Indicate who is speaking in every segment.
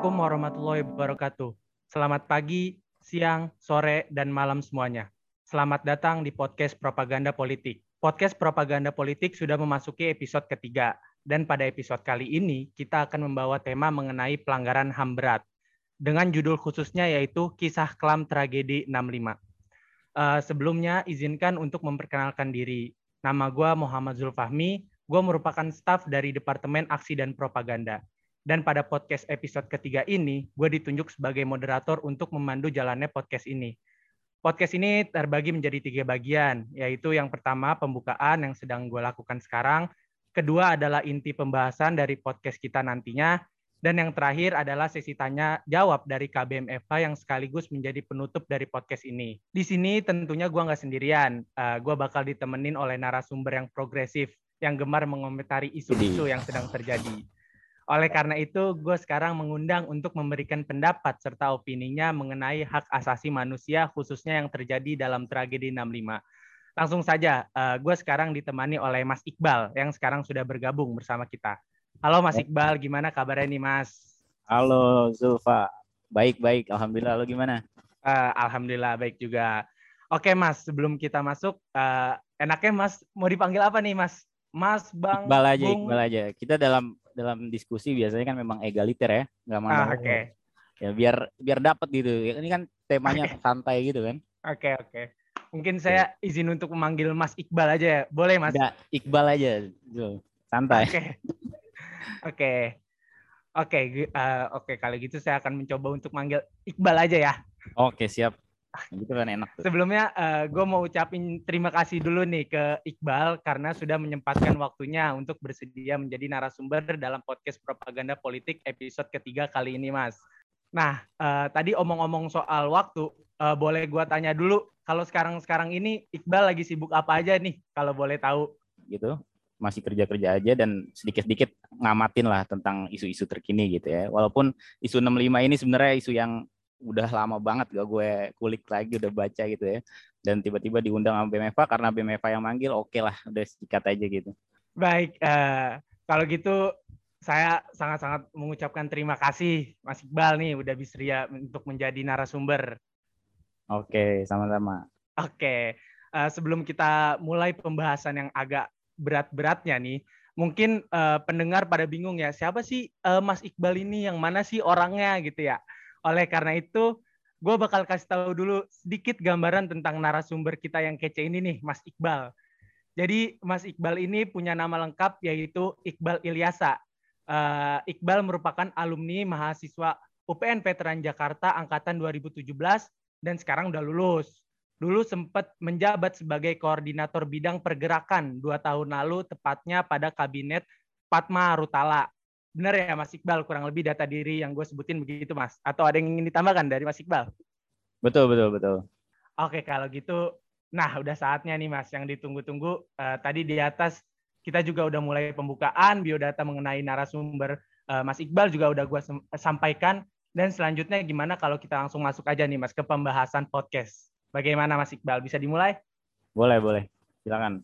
Speaker 1: Assalamualaikum warahmatullahi wabarakatuh. Selamat pagi, siang, sore, dan malam semuanya. Selamat datang di podcast Propaganda Politik. Podcast Propaganda Politik sudah memasuki episode ketiga, dan pada episode kali ini kita akan membawa tema mengenai pelanggaran HAM berat, dengan judul khususnya yaitu Kisah Kelam Tragedi 65. Uh, sebelumnya, izinkan untuk memperkenalkan diri. Nama gue Muhammad Zulfahmi, gue merupakan staf dari Departemen Aksi dan Propaganda. Dan pada podcast episode ketiga ini, gue ditunjuk sebagai moderator untuk memandu jalannya podcast ini. Podcast ini terbagi menjadi tiga bagian, yaitu yang pertama pembukaan yang sedang gue lakukan sekarang, kedua adalah inti pembahasan dari podcast kita nantinya, dan yang terakhir adalah sesi tanya jawab dari KBM Eva yang sekaligus menjadi penutup dari podcast ini. Di sini tentunya gue nggak sendirian, uh, gue bakal ditemenin oleh narasumber yang progresif, yang gemar mengomentari isu-isu yang sedang terjadi. Oleh karena itu, gue sekarang mengundang untuk memberikan pendapat serta opininya mengenai hak asasi manusia, khususnya yang terjadi dalam tragedi 65. Langsung saja, uh, eh, gue sekarang ditemani oleh Mas Iqbal yang sekarang sudah bergabung bersama kita. Halo Mas Iqbal, gimana kabarnya nih Mas?
Speaker 2: Halo Zulfa, baik-baik, Alhamdulillah. Lo gimana?
Speaker 1: Uh, Alhamdulillah baik juga. Oke Mas, sebelum kita masuk, uh, enaknya Mas mau dipanggil apa nih Mas? Mas Bang
Speaker 2: Iqbal aja, Bung. Iqbal aja. Kita dalam dalam diskusi biasanya kan memang egaliter ya, nggak mana. Ah, Oke. Okay. Ya biar biar dapat gitu. Ini kan temanya okay. santai gitu kan.
Speaker 1: Oke okay, oke. Okay. Mungkin saya izin untuk memanggil Mas Iqbal aja ya. Boleh Mas?
Speaker 2: Udah, Iqbal aja. Santai.
Speaker 1: Oke. Oke. Oke, eh, oke kali gitu saya akan mencoba untuk manggil Iqbal aja ya.
Speaker 2: Oke, siap. Gitu kan enak.
Speaker 1: Tuh. Sebelumnya uh, eh, gue mau ucapin terima kasih dulu nih ke Iqbal karena sudah menyempatkan waktunya untuk bersedia menjadi narasumber dalam podcast propaganda politik episode ketiga kali ini, Mas. Nah, uh, tadi omong-omong soal waktu, uh, boleh gue tanya dulu kalau sekarang-sekarang ini Iqbal lagi sibuk apa aja nih kalau boleh tahu?
Speaker 2: Gitu masih kerja-kerja aja dan sedikit-sedikit ngamatin lah tentang isu-isu terkini gitu ya. Walaupun isu 65 ini sebenarnya isu yang udah lama banget gak gue kulik lagi udah baca gitu ya. Dan tiba-tiba diundang sama BMFA karena BMFA yang manggil oke okay lah udah sikat aja gitu.
Speaker 1: Baik uh, kalau gitu saya sangat-sangat mengucapkan terima kasih Mas Iqbal nih udah bisa untuk menjadi narasumber.
Speaker 2: Oke okay, sama-sama.
Speaker 1: Oke okay. uh, eh, sebelum kita mulai pembahasan yang agak berat-beratnya nih mungkin uh, pendengar pada bingung ya siapa sih uh, Mas Iqbal ini? Yang mana sih orangnya? Gitu ya oleh karena itu, gue bakal kasih tahu dulu sedikit gambaran tentang narasumber kita yang kece ini nih, Mas Iqbal. Jadi Mas Iqbal ini punya nama lengkap yaitu Iqbal Ilyasa. Uh, Iqbal merupakan alumni mahasiswa UPN Veteran Jakarta angkatan 2017 dan sekarang udah lulus. Dulu sempat menjabat sebagai koordinator bidang pergerakan dua tahun lalu, tepatnya pada kabinet Patma Rutala. Benar ya Mas Iqbal, kurang lebih data diri yang gue sebutin begitu Mas. Atau ada yang ingin ditambahkan dari Mas Iqbal?
Speaker 2: Betul, betul, betul.
Speaker 1: Oke, kalau gitu, nah udah saatnya nih Mas, yang ditunggu-tunggu. Uh, tadi di atas kita juga udah mulai pembukaan biodata mengenai narasumber. Uh, Mas Iqbal juga udah gue sampaikan. Dan selanjutnya gimana kalau kita langsung masuk aja nih Mas ke pembahasan podcast. Bagaimana Mas Iqbal? Bisa dimulai?
Speaker 2: Boleh, boleh. Silakan.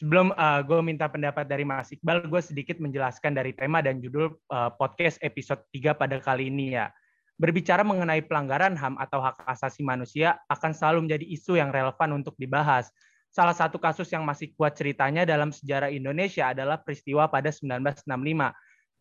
Speaker 1: Sebelum uh, gue minta pendapat dari Mas Iqbal, gue sedikit menjelaskan dari tema dan judul uh, podcast episode 3 pada kali ini ya. Berbicara mengenai pelanggaran HAM atau hak asasi manusia akan selalu menjadi isu yang relevan untuk dibahas. Salah satu kasus yang masih kuat ceritanya dalam sejarah Indonesia adalah peristiwa pada 1965.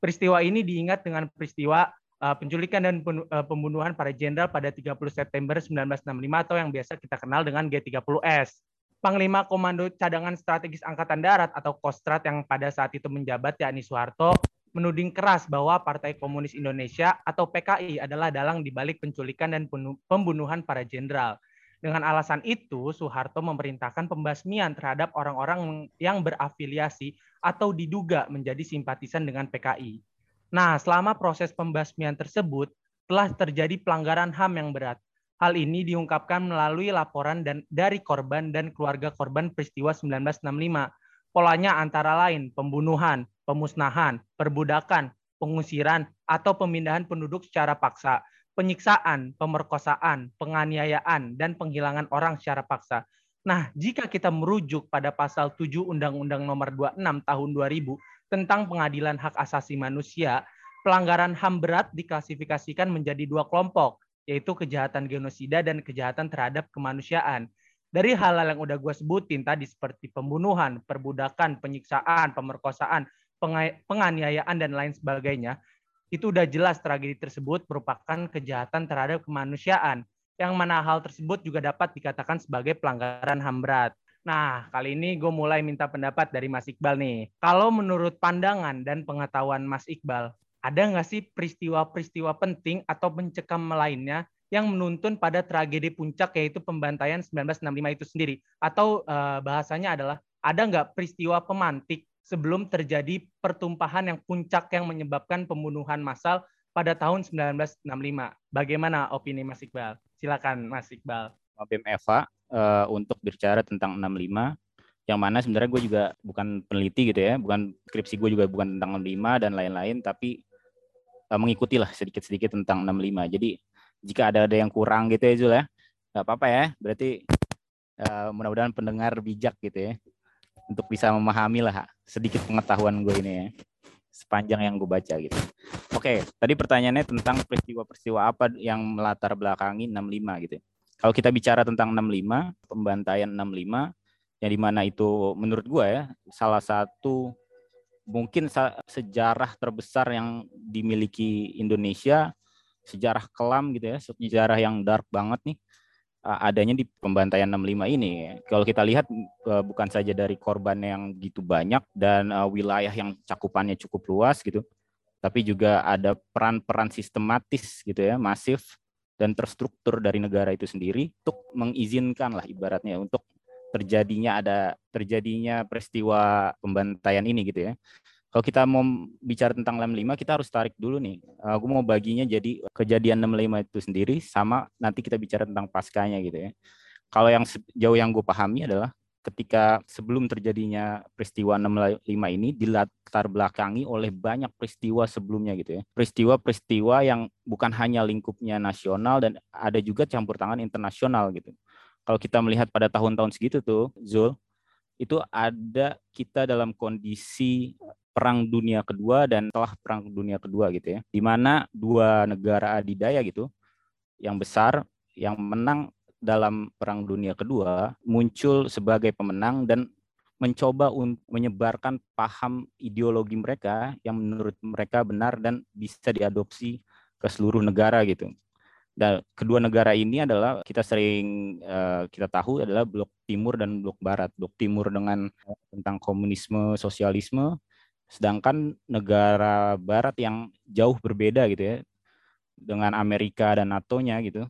Speaker 1: Peristiwa ini diingat dengan peristiwa uh, penculikan dan pembunuhan para jenderal pada 30 September 1965 atau yang biasa kita kenal dengan G30S. Panglima Komando Cadangan Strategis Angkatan Darat atau Kostrat yang pada saat itu menjabat yakni Soeharto menuding keras bahwa Partai Komunis Indonesia atau PKI adalah dalang dibalik penculikan dan pembunuhan para jenderal. Dengan alasan itu, Soeharto memerintahkan pembasmian terhadap orang-orang yang berafiliasi atau diduga menjadi simpatisan dengan PKI. Nah, selama proses pembasmian tersebut, telah terjadi pelanggaran HAM yang berat, Hal ini diungkapkan melalui laporan dan dari korban dan keluarga korban peristiwa 1965. Polanya antara lain pembunuhan, pemusnahan, perbudakan, pengusiran, atau pemindahan penduduk secara paksa, penyiksaan, pemerkosaan, penganiayaan, dan penghilangan orang secara paksa. Nah, jika kita merujuk pada pasal 7 Undang-Undang Nomor 26 Tahun 2000 tentang Pengadilan Hak Asasi Manusia, pelanggaran HAM berat diklasifikasikan menjadi dua kelompok, yaitu kejahatan genosida dan kejahatan terhadap kemanusiaan. Dari hal-hal yang udah gue sebutin tadi seperti pembunuhan, perbudakan, penyiksaan, pemerkosaan, penganiayaan, dan lain sebagainya, itu udah jelas tragedi tersebut merupakan kejahatan terhadap kemanusiaan, yang mana hal tersebut juga dapat dikatakan sebagai pelanggaran HAM berat. Nah, kali ini gue mulai minta pendapat dari Mas Iqbal nih. Kalau menurut pandangan dan pengetahuan Mas Iqbal, ada nggak sih peristiwa-peristiwa penting atau pencekam lainnya yang menuntun pada tragedi puncak yaitu pembantaian 1965 itu sendiri? Atau uh, bahasanya adalah ada nggak peristiwa pemantik sebelum terjadi pertumpahan yang puncak yang menyebabkan pembunuhan massal pada tahun 1965? Bagaimana opini Mas Iqbal? Silakan Mas Iqbal.
Speaker 2: BEM Eva uh, untuk bicara tentang 65 yang mana sebenarnya gue juga bukan peneliti gitu ya, bukan skripsi gue juga bukan tentang 65 dan lain-lain, tapi mengikuti lah sedikit-sedikit tentang 65. Jadi jika ada ada yang kurang gitu ya Zul ya, nggak apa-apa ya. Berarti uh, mudah-mudahan pendengar bijak gitu ya, untuk bisa memahami lah sedikit pengetahuan gue ini ya, sepanjang yang gue baca gitu. Oke, tadi pertanyaannya tentang peristiwa-peristiwa apa yang melatar belakangi 65 gitu. Kalau kita bicara tentang 65, pembantaian 65, yang di mana itu menurut gue ya salah satu mungkin sejarah terbesar yang dimiliki Indonesia, sejarah kelam gitu ya, sejarah yang dark banget nih adanya di pembantaian 65 ini. Kalau kita lihat bukan saja dari korban yang gitu banyak dan wilayah yang cakupannya cukup luas gitu, tapi juga ada peran-peran sistematis gitu ya, masif dan terstruktur dari negara itu sendiri untuk mengizinkan lah ibaratnya untuk terjadinya ada terjadinya peristiwa pembantaian ini gitu ya. Kalau kita mau bicara tentang 65, kita harus tarik dulu nih. Aku mau baginya jadi kejadian 65 itu sendiri sama nanti kita bicara tentang paskanya gitu ya. Kalau yang jauh yang gue pahami adalah ketika sebelum terjadinya peristiwa 65 ini dilatar belakangi oleh banyak peristiwa sebelumnya gitu ya. Peristiwa-peristiwa yang bukan hanya lingkupnya nasional dan ada juga campur tangan internasional gitu kalau kita melihat pada tahun-tahun segitu tuh, Zul, itu ada kita dalam kondisi perang dunia kedua dan setelah perang dunia kedua gitu ya, di mana dua negara adidaya gitu yang besar yang menang dalam perang dunia kedua muncul sebagai pemenang dan mencoba untuk menyebarkan paham ideologi mereka yang menurut mereka benar dan bisa diadopsi ke seluruh negara gitu. Dan kedua negara ini adalah kita sering uh, kita tahu adalah blok timur dan blok barat. Blok timur dengan tentang komunisme, sosialisme, sedangkan negara barat yang jauh berbeda gitu ya dengan Amerika dan NATO-nya gitu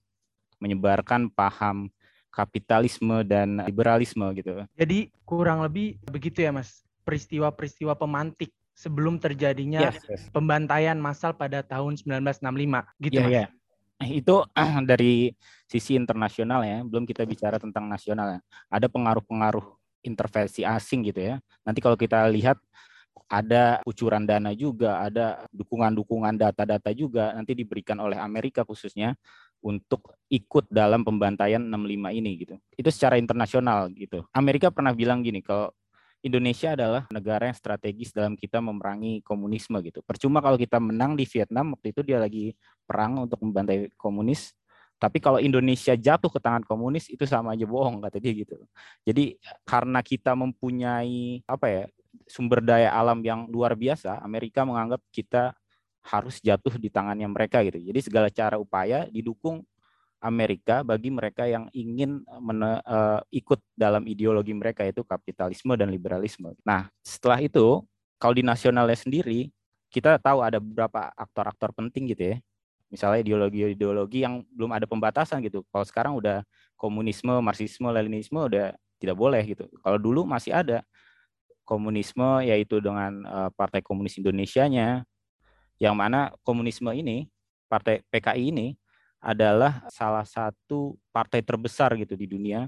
Speaker 2: menyebarkan paham kapitalisme dan liberalisme gitu.
Speaker 1: Jadi kurang lebih begitu ya Mas, peristiwa-peristiwa pemantik sebelum terjadinya yes, yes. pembantaian massal pada tahun 1965 gitu yeah, Mas. Yeah
Speaker 2: itu dari sisi internasional ya, belum kita bicara tentang nasional ya. Ada pengaruh-pengaruh intervensi asing gitu ya. Nanti kalau kita lihat ada kucuran dana juga, ada dukungan-dukungan data-data juga nanti diberikan oleh Amerika khususnya untuk ikut dalam pembantaian 65 ini gitu. Itu secara internasional gitu. Amerika pernah bilang gini, kalau Indonesia adalah negara yang strategis dalam kita memerangi komunisme gitu. Percuma kalau kita menang di Vietnam waktu itu dia lagi perang untuk membantai komunis. Tapi kalau Indonesia jatuh ke tangan komunis itu sama aja bohong kata dia gitu. Jadi karena kita mempunyai apa ya sumber daya alam yang luar biasa, Amerika menganggap kita harus jatuh di tangannya mereka gitu. Jadi segala cara upaya didukung Amerika bagi mereka yang ingin uh, ikut dalam ideologi mereka yaitu kapitalisme dan liberalisme. Nah, setelah itu kalau di nasionalnya sendiri kita tahu ada beberapa aktor-aktor penting gitu ya. Misalnya ideologi-ideologi yang belum ada pembatasan gitu. Kalau sekarang udah komunisme, marxisme, leninisme udah tidak boleh gitu. Kalau dulu masih ada komunisme yaitu dengan uh, Partai Komunis Indonesia-nya yang mana komunisme ini, Partai PKI ini adalah salah satu partai terbesar gitu di dunia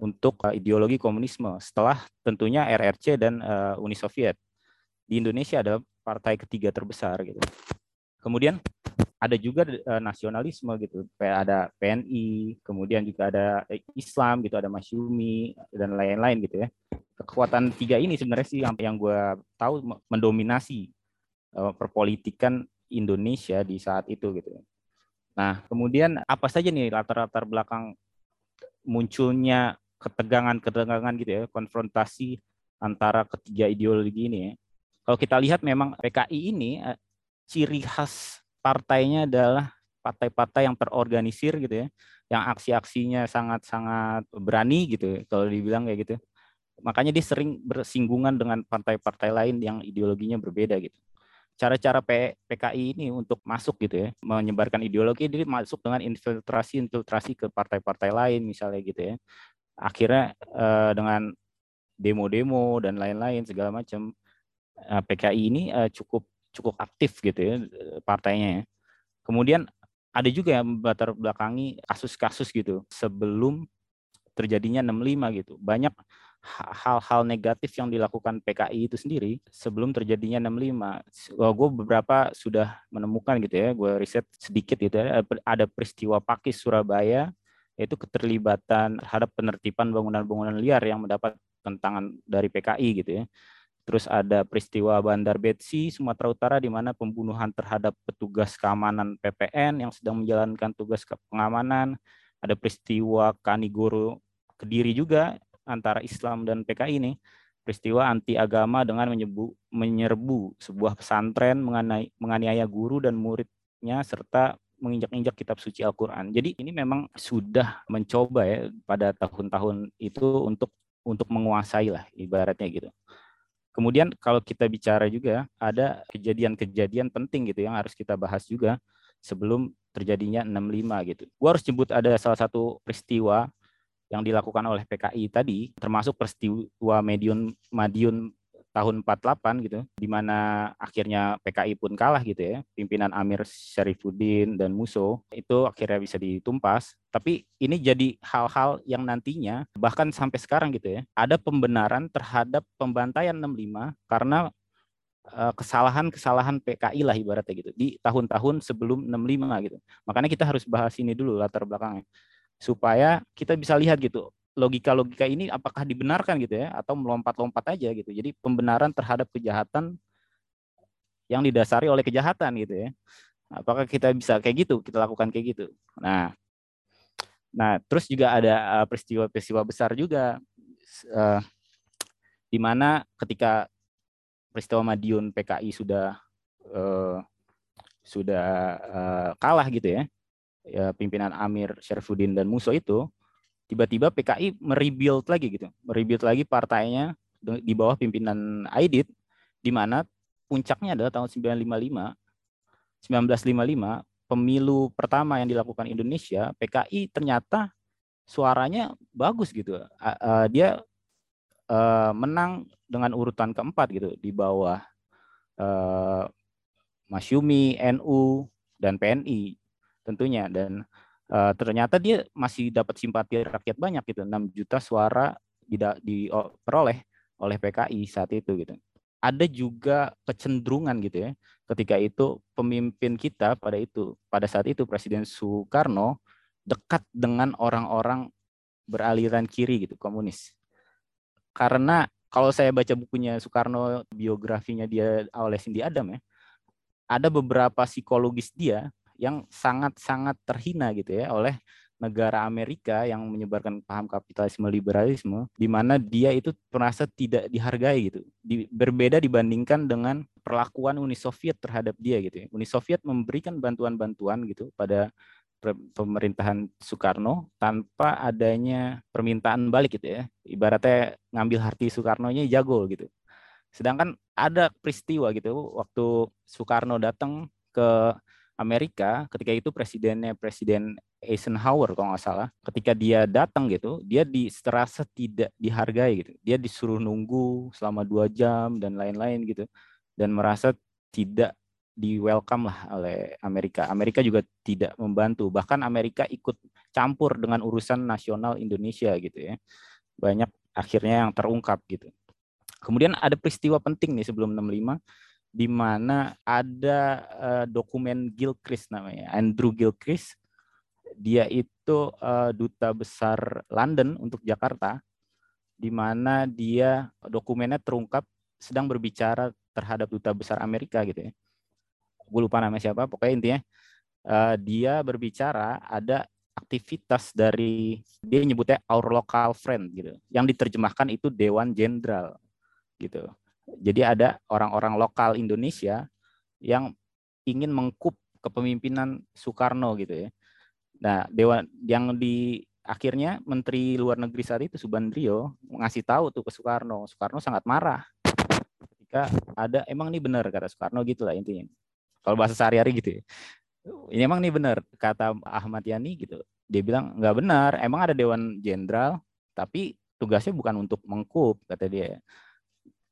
Speaker 2: untuk uh, ideologi komunisme setelah tentunya RRC dan uh, Uni Soviet. Di Indonesia adalah partai ketiga terbesar gitu. Kemudian ada juga uh, nasionalisme gitu, ada PNI, kemudian juga ada Islam gitu, ada Masyumi dan lain-lain gitu ya. Kekuatan tiga ini sebenarnya sih yang yang gue tahu mendominasi perpolitikan Indonesia di saat itu gitu. Nah, kemudian apa saja nih latar-latar belakang munculnya ketegangan-ketegangan gitu ya, konfrontasi antara ketiga ideologi ini ya. Kalau kita lihat memang PKI ini eh, ciri khas partainya adalah partai-partai yang terorganisir gitu ya, yang aksi-aksinya sangat-sangat berani gitu kalau dibilang kayak gitu. Makanya dia sering bersinggungan dengan partai-partai lain yang ideologinya berbeda gitu. Cara-cara PKI ini untuk masuk gitu ya, menyebarkan ideologi dia masuk dengan infiltrasi-infiltrasi ke partai-partai lain misalnya gitu ya. Akhirnya eh, dengan demo-demo dan lain-lain segala macam eh, PKI ini eh, cukup cukup aktif gitu ya partainya ya. Kemudian ada juga yang latar belakangi kasus-kasus gitu sebelum terjadinya 65 gitu. Banyak hal-hal negatif yang dilakukan PKI itu sendiri sebelum terjadinya 65. Well, gue beberapa sudah menemukan gitu ya, gue riset sedikit gitu ya, ada peristiwa Pakis Surabaya, yaitu keterlibatan terhadap penertiban bangunan-bangunan liar yang mendapat tentangan dari PKI gitu ya. Terus ada peristiwa Bandar Betsi, Sumatera Utara, di mana pembunuhan terhadap petugas keamanan PPN yang sedang menjalankan tugas pengamanan. Ada peristiwa Kanigoro Kediri juga antara Islam dan PKI ini. Peristiwa anti agama dengan menyebu, menyerbu sebuah pesantren mengenai, menganiaya guru dan muridnya serta menginjak-injak kitab suci Al-Quran. Jadi ini memang sudah mencoba ya pada tahun-tahun itu untuk untuk menguasai lah ibaratnya gitu. Kemudian kalau kita bicara juga ada kejadian-kejadian penting gitu yang harus kita bahas juga sebelum terjadinya 65 gitu. Gua harus sebut ada salah satu peristiwa yang dilakukan oleh PKI tadi termasuk peristiwa Medion Madiun tahun 48 gitu, di mana akhirnya PKI pun kalah gitu ya, pimpinan Amir Syarifuddin dan Muso itu akhirnya bisa ditumpas. Tapi ini jadi hal-hal yang nantinya bahkan sampai sekarang gitu ya, ada pembenaran terhadap pembantaian 65 karena eh, kesalahan-kesalahan PKI lah ibaratnya gitu di tahun-tahun sebelum 65 gitu. Makanya kita harus bahas ini dulu latar belakangnya supaya kita bisa lihat gitu logika-logika ini apakah dibenarkan gitu ya atau melompat-lompat aja gitu. Jadi pembenaran terhadap kejahatan yang didasari oleh kejahatan gitu ya. Apakah kita bisa kayak gitu, kita lakukan kayak gitu. Nah, nah terus juga ada eh, peristiwa-peristiwa besar juga uh, di mana ketika peristiwa Madiun PKI sudah uh, sudah uh, kalah gitu ya, ya pimpinan Amir Syarifuddin dan Muso itu tiba-tiba PKI merebuild lagi gitu, merebuild lagi partainya di bawah pimpinan Aidit, di mana puncaknya adalah tahun 1955, 1955 pemilu pertama yang dilakukan Indonesia, PKI ternyata suaranya bagus gitu, dia menang dengan urutan keempat gitu di bawah Masyumi, NU dan PNI tentunya. Dan uh, ternyata dia masih dapat simpati rakyat banyak gitu. 6 juta suara diperoleh oleh PKI saat itu gitu. Ada juga kecenderungan gitu ya ketika itu pemimpin kita pada itu pada saat itu Presiden Soekarno dekat dengan orang-orang beraliran kiri gitu komunis. Karena kalau saya baca bukunya Soekarno biografinya dia oleh Cindy Adam ya ada beberapa psikologis dia yang sangat-sangat terhina gitu ya oleh negara Amerika yang menyebarkan paham kapitalisme liberalisme di mana dia itu merasa tidak dihargai gitu. Di, berbeda dibandingkan dengan perlakuan Uni Soviet terhadap dia gitu ya. Uni Soviet memberikan bantuan-bantuan gitu pada pemerintahan Soekarno tanpa adanya permintaan balik gitu ya. Ibaratnya ngambil hati Soekarno-nya jago gitu. Sedangkan ada peristiwa gitu waktu Soekarno datang ke Amerika ketika itu presidennya presiden Eisenhower kalau nggak salah ketika dia datang gitu dia di terasa tidak dihargai gitu. Dia disuruh nunggu selama dua jam dan lain-lain gitu dan merasa tidak di welcome lah oleh Amerika. Amerika juga tidak membantu. Bahkan Amerika ikut campur dengan urusan nasional Indonesia gitu ya. Banyak akhirnya yang terungkap gitu. Kemudian ada peristiwa penting nih sebelum 65 di mana ada uh, dokumen Gilchrist namanya, Andrew Gilchrist. Dia itu uh, duta besar London untuk Jakarta, di mana dia dokumennya terungkap sedang berbicara terhadap duta besar Amerika gitu ya. gue lupa namanya siapa pokoknya intinya uh, dia berbicara ada aktivitas dari dia nyebutnya our local friend gitu yang diterjemahkan itu dewan jenderal gitu jadi ada orang-orang lokal Indonesia yang ingin mengkup kepemimpinan Soekarno gitu ya. Nah dewan yang di akhirnya Menteri Luar Negeri saat itu Subandrio ngasih tahu tuh ke Soekarno. Soekarno sangat marah ketika ada emang ini benar kata Soekarno gitulah intinya. Kalau bahasa sehari-hari gitu ya. Ini emang nih benar kata Ahmad Yani gitu. Dia bilang nggak benar, emang ada dewan jenderal, tapi tugasnya bukan untuk mengkup kata dia,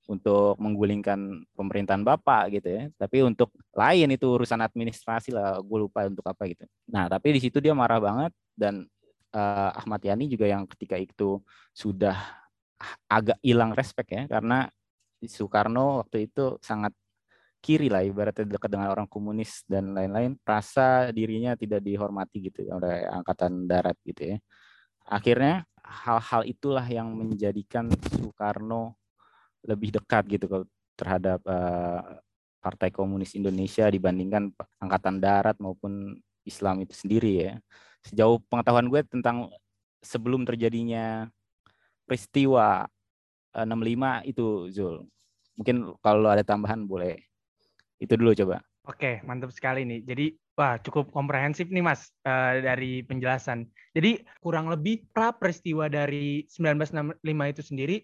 Speaker 2: untuk menggulingkan pemerintahan bapak gitu ya, tapi untuk lain itu urusan administrasi lah, gue lupa untuk apa gitu. Nah tapi di situ dia marah banget dan uh, Ahmad Yani juga yang ketika itu sudah agak hilang respect ya karena Soekarno waktu itu sangat kiri lah ibaratnya dekat dengan orang komunis dan lain-lain rasa dirinya tidak dihormati gitu oleh angkatan darat gitu ya akhirnya hal-hal itulah yang menjadikan Soekarno lebih dekat gitu terhadap uh, Partai Komunis Indonesia dibandingkan angkatan darat maupun Islam itu sendiri ya sejauh pengetahuan gue tentang sebelum terjadinya peristiwa 65 eh, itu Zul mungkin kalau ada tambahan boleh itu dulu coba.
Speaker 1: Oke, mantap sekali nih. Jadi, wah cukup komprehensif nih Mas uh, dari penjelasan. Jadi, kurang lebih pra peristiwa dari 1965 itu sendiri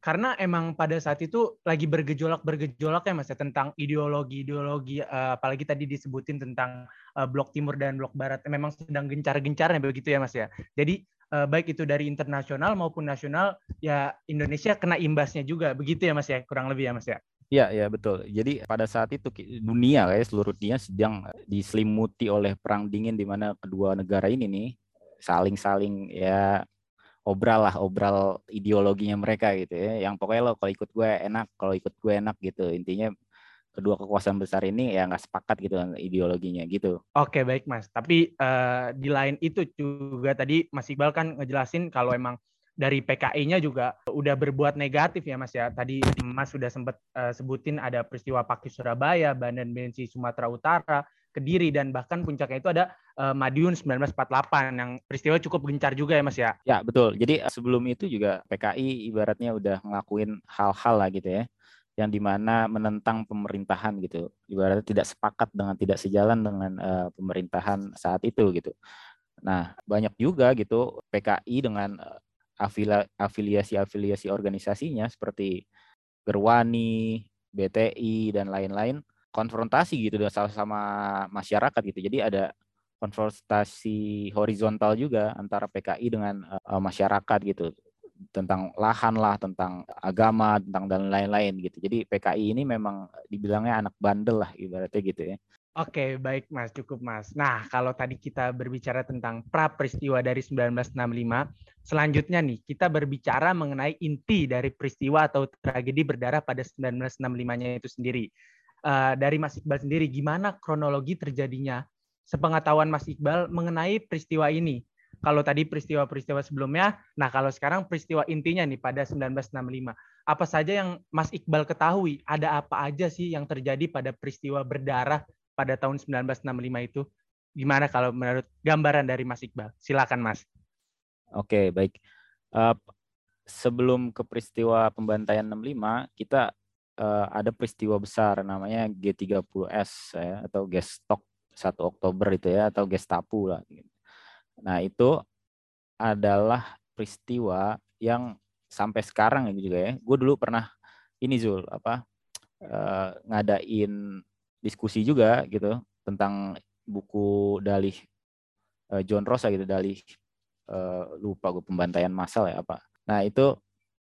Speaker 1: karena emang pada saat itu lagi bergejolak bergejolak ya mas ya tentang ideologi ideologi uh, apalagi tadi disebutin tentang uh, blok timur dan blok barat memang sedang gencar gencarnya begitu ya mas ya jadi uh, baik itu dari internasional maupun nasional ya Indonesia kena imbasnya juga begitu ya mas ya kurang lebih ya mas ya
Speaker 2: Iya, ya betul. Jadi pada saat itu dunia kayak seluruh dunia sedang diselimuti oleh perang dingin di mana kedua negara ini nih saling-saling ya obral lah, obral ideologinya mereka gitu ya. Yang pokoknya lo kalau ikut gue enak, kalau ikut gue enak gitu. Intinya kedua kekuasaan besar ini ya nggak sepakat gitu ideologinya gitu.
Speaker 1: Oke baik mas. Tapi uh, di lain itu juga tadi Mas Iqbal kan ngejelasin kalau emang dari PKI-nya juga udah berbuat negatif ya Mas ya. Tadi Mas sudah sempat uh, sebutin ada peristiwa Paki Surabaya, Bandan Bensi Sumatera Utara, Kediri dan bahkan puncaknya itu ada uh, Madiun 1948 yang peristiwa cukup gencar juga ya Mas ya.
Speaker 2: Ya, betul. Jadi uh, sebelum itu juga PKI ibaratnya udah ngelakuin hal-hal lah gitu ya yang di mana menentang pemerintahan gitu ibaratnya tidak sepakat dengan tidak sejalan dengan uh, pemerintahan saat itu gitu nah banyak juga gitu PKI dengan afiliasi-afiliasi organisasinya seperti Gerwani, BTI dan lain-lain konfrontasi gitu sama masyarakat gitu. Jadi ada konfrontasi horizontal juga antara PKI dengan uh, masyarakat gitu tentang lahan lah, tentang agama, tentang dan lain-lain gitu. Jadi PKI ini memang dibilangnya anak bandel lah ibaratnya gitu ya.
Speaker 1: Oke, baik Mas, cukup Mas. Nah, kalau tadi kita berbicara tentang pra peristiwa dari 1965, selanjutnya nih kita berbicara mengenai inti dari peristiwa atau tragedi berdarah pada 1965-nya itu sendiri. Uh, dari Mas Iqbal sendiri, gimana kronologi terjadinya sepengetahuan Mas Iqbal mengenai peristiwa ini? Kalau tadi peristiwa-peristiwa sebelumnya, nah kalau sekarang peristiwa intinya nih pada 1965. Apa saja yang Mas Iqbal ketahui? Ada apa aja sih yang terjadi pada peristiwa berdarah pada tahun 1965 itu gimana kalau menurut gambaran dari Mas Iqbal? Silakan Mas.
Speaker 2: Oke, baik. Uh, sebelum ke peristiwa pembantaian 65, kita uh, ada peristiwa besar namanya G30S ya atau Gestok 1 Oktober itu ya atau Gestapu lah. Nah, itu adalah peristiwa yang sampai sekarang ini juga ya. Gue dulu pernah ini Zul apa uh, ngadain diskusi juga gitu tentang buku dalih uh, John Rosa gitu dalih uh, lupa gue pembantaian massal ya apa. Nah itu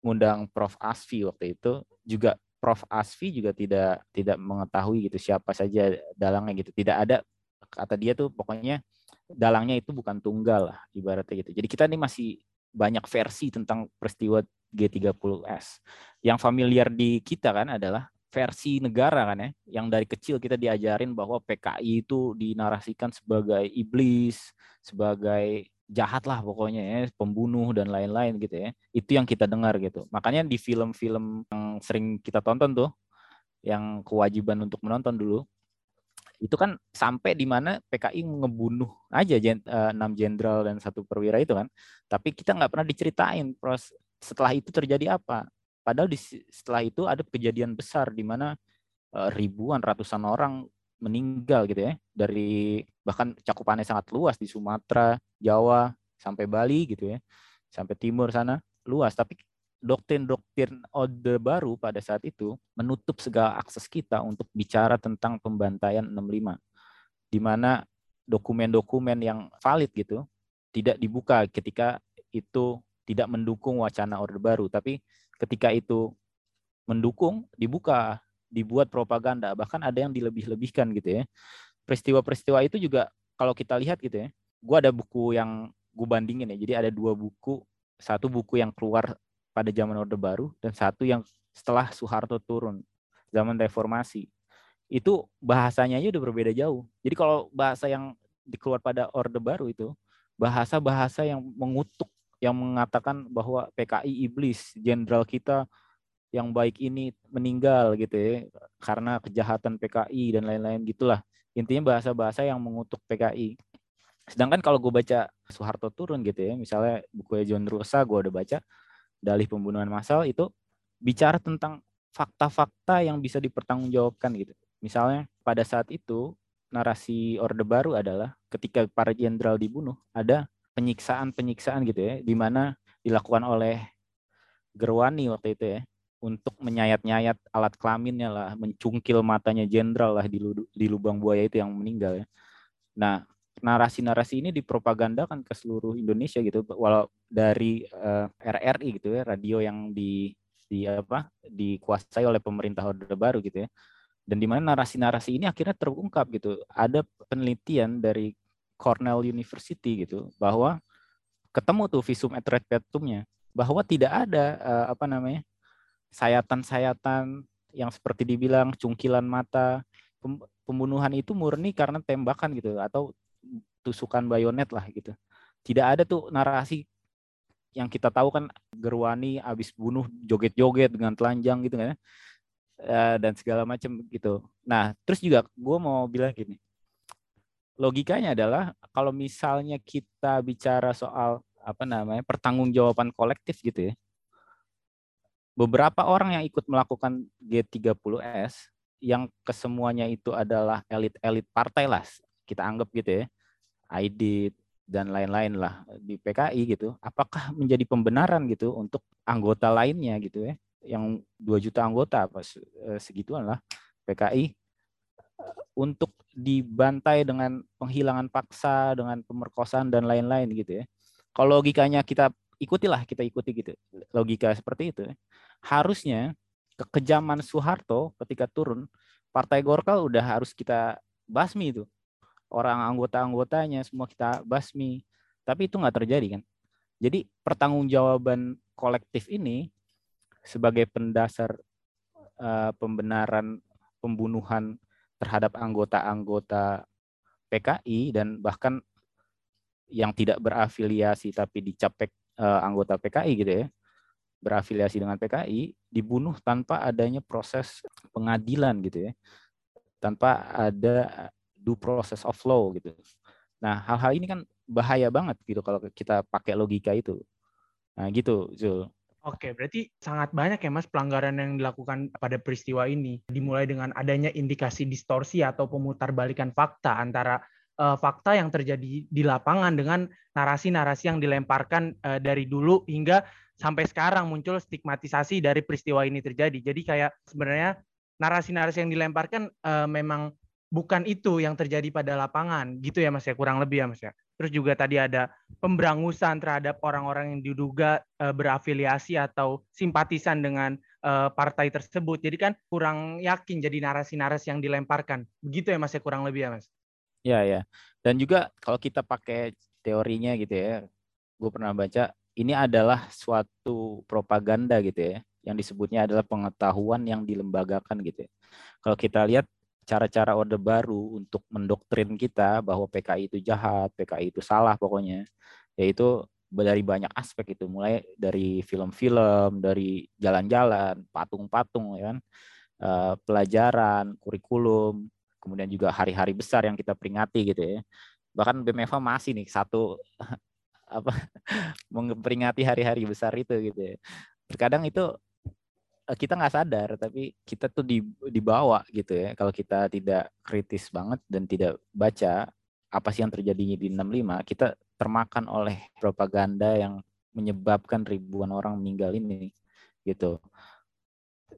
Speaker 2: ngundang Prof Asfi waktu itu juga Prof Asfi juga tidak tidak mengetahui gitu siapa saja dalangnya gitu. Tidak ada kata dia tuh pokoknya dalangnya itu bukan tunggal lah ibaratnya gitu. Jadi kita ini masih banyak versi tentang peristiwa G30S. Yang familiar di kita kan adalah versi negara kan ya, yang dari kecil kita diajarin bahwa PKI itu dinarasikan sebagai iblis, sebagai jahat lah pokoknya ya, pembunuh dan lain-lain gitu ya. Itu yang kita dengar gitu. Makanya di film-film yang sering kita tonton tuh, yang kewajiban untuk menonton dulu, itu kan sampai di mana PKI ngebunuh aja eh, enam jenderal dan satu perwira itu kan. Tapi kita nggak pernah diceritain pros setelah itu terjadi apa. Padahal di, setelah itu ada kejadian besar di mana uh, ribuan ratusan orang meninggal gitu ya dari bahkan cakupannya sangat luas di Sumatera, Jawa sampai Bali gitu ya, sampai timur sana luas. Tapi doktrin-doktrin Orde Baru pada saat itu menutup segala akses kita untuk bicara tentang pembantaian 65. Di mana dokumen-dokumen yang valid gitu tidak dibuka ketika itu tidak mendukung wacana Orde Baru, tapi ketika itu mendukung dibuka, dibuat propaganda, bahkan ada yang dilebih-lebihkan gitu ya. Peristiwa-peristiwa itu juga kalau kita lihat gitu ya, gue ada buku yang gue bandingin ya, jadi ada dua buku, satu buku yang keluar pada zaman Orde Baru dan satu yang setelah Soeharto turun zaman reformasi itu bahasanya aja udah berbeda jauh. Jadi kalau bahasa yang dikeluar pada Orde Baru itu bahasa-bahasa yang mengutuk yang mengatakan bahwa PKI iblis, jenderal kita yang baik ini meninggal gitu ya karena kejahatan PKI dan lain-lain gitulah. Intinya bahasa-bahasa yang mengutuk PKI. Sedangkan kalau gue baca Soeharto turun gitu ya, misalnya buku John Rosa gue udah baca, dalih pembunuhan massal itu bicara tentang fakta-fakta yang bisa dipertanggungjawabkan gitu. Misalnya pada saat itu narasi Orde Baru adalah ketika para jenderal dibunuh ada penyiksaan-penyiksaan gitu ya di mana dilakukan oleh Gerwani waktu itu ya untuk menyayat-nyayat alat kelaminnya lah, mencungkil matanya jenderal lah di, di lubang buaya itu yang meninggal ya. Nah, narasi-narasi ini dipropagandakan ke seluruh Indonesia gitu walau dari uh, eh, RRI gitu ya radio yang di di apa dikuasai oleh pemerintah Orde Baru gitu ya dan di mana narasi-narasi ini akhirnya terungkap gitu ada penelitian dari Cornell University gitu bahwa ketemu tuh visum et repertumnya bahwa tidak ada uh, apa namanya sayatan-sayatan yang seperti dibilang cungkilan mata pembunuhan itu murni karena tembakan gitu atau tusukan bayonet lah gitu. Tidak ada tuh narasi yang kita tahu kan Gerwani abis bunuh joget-joget dengan telanjang gitu kan uh, dan segala macam gitu. Nah terus juga gue mau bilang gini, logikanya adalah kalau misalnya kita bicara soal apa namanya pertanggungjawaban kolektif gitu ya, beberapa orang yang ikut melakukan G30S yang kesemuanya itu adalah elit-elit partai lah kita anggap gitu ya ID dan lain-lain lah di PKI gitu, apakah menjadi pembenaran gitu untuk anggota lainnya gitu ya, yang 2 juta anggota apa eh, segituan lah PKI untuk dibantai dengan penghilangan paksa, dengan pemerkosaan dan lain-lain gitu ya. Kalau logikanya kita ikutilah, kita ikuti gitu. Logika seperti itu. Ya. Harusnya kekejaman Soeharto ketika turun, Partai Golkar udah harus kita basmi itu orang anggota-anggotanya semua kita basmi. Tapi itu nggak terjadi kan. Jadi pertanggungjawaban kolektif ini sebagai pendasar uh, pembenaran pembunuhan terhadap anggota-anggota PKI dan bahkan yang tidak berafiliasi tapi dicapek uh, anggota PKI gitu ya berafiliasi dengan PKI dibunuh tanpa adanya proses pengadilan gitu ya tanpa ada due process of law gitu. Nah, hal-hal ini kan bahaya banget gitu kalau kita pakai logika itu. Nah, gitu, Zul.
Speaker 1: Oke, berarti sangat banyak ya Mas pelanggaran yang dilakukan pada peristiwa ini. Dimulai dengan adanya indikasi distorsi atau pemutarbalikan fakta antara uh, fakta yang terjadi di lapangan dengan narasi-narasi yang dilemparkan uh, dari dulu hingga sampai sekarang muncul stigmatisasi dari peristiwa ini terjadi. Jadi kayak sebenarnya narasi-narasi yang dilemparkan uh, memang bukan itu yang terjadi pada lapangan gitu ya Mas ya kurang lebih ya Mas ya. Terus juga tadi ada pemberangusan terhadap orang-orang yang diduga uh, berafiliasi atau simpatisan dengan uh, partai tersebut. Jadi kan kurang yakin jadi narasi-narasi yang dilemparkan. Begitu ya Mas ya kurang lebih ya Mas.
Speaker 2: Ya ya. Dan juga kalau kita pakai teorinya gitu ya. Gue pernah baca ini adalah suatu propaganda gitu ya yang disebutnya adalah pengetahuan yang dilembagakan gitu ya. Kalau kita lihat cara-cara Orde Baru untuk mendoktrin kita bahwa PKI itu jahat, PKI itu salah pokoknya, yaitu dari banyak aspek itu, mulai dari film-film, dari jalan-jalan, patung-patung, ya kan, uh, pelajaran, kurikulum, kemudian juga hari-hari besar yang kita peringati gitu ya. Bahkan BMFA masih nih satu apa memperingati hari-hari besar itu gitu ya. Terkadang itu eh, kita nggak sadar tapi kita tuh dibawa gitu ya kalau kita tidak kritis banget dan tidak baca apa sih yang terjadi di 65 kita termakan oleh propaganda yang menyebabkan ribuan orang meninggal ini gitu.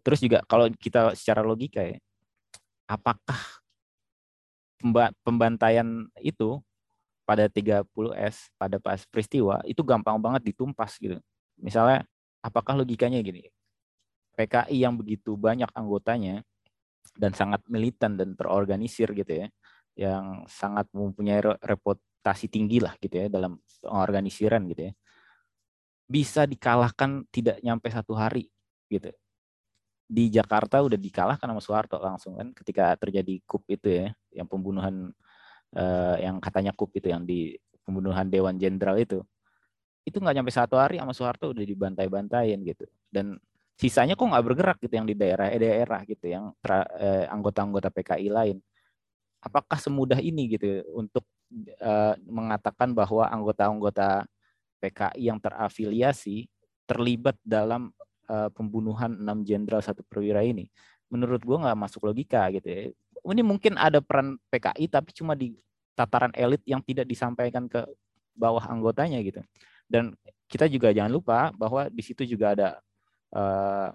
Speaker 2: Terus juga kalau kita secara logika ya, apakah pembantaian itu pada 30S pada pas peristiwa itu gampang banget ditumpas gitu. Misalnya apakah logikanya gini? PKI yang begitu banyak anggotanya dan sangat militan dan terorganisir gitu ya, yang sangat mempunyai reputasi tinggi lah gitu ya dalam pengorganisiran gitu ya bisa dikalahkan tidak nyampe satu hari gitu. Di Jakarta udah dikalahkan sama Soeharto langsung kan ketika terjadi kup itu ya, yang pembunuhan eh, yang katanya kup itu yang di pembunuhan Dewan Jenderal itu. Itu nggak nyampe satu hari sama Soeharto udah dibantai-bantain gitu. Dan sisanya kok nggak bergerak gitu yang di daerah-daerah gitu yang eh, anggota-anggota PKI lain. Apakah semudah ini gitu untuk uh, mengatakan bahwa anggota-anggota PKI yang terafiliasi terlibat dalam uh, pembunuhan enam jenderal satu perwira ini. Menurut gue nggak masuk logika gitu ya. Ini mungkin ada peran PKI tapi cuma di tataran elit yang tidak disampaikan ke bawah anggotanya gitu. Dan kita juga jangan lupa bahwa di situ juga ada uh,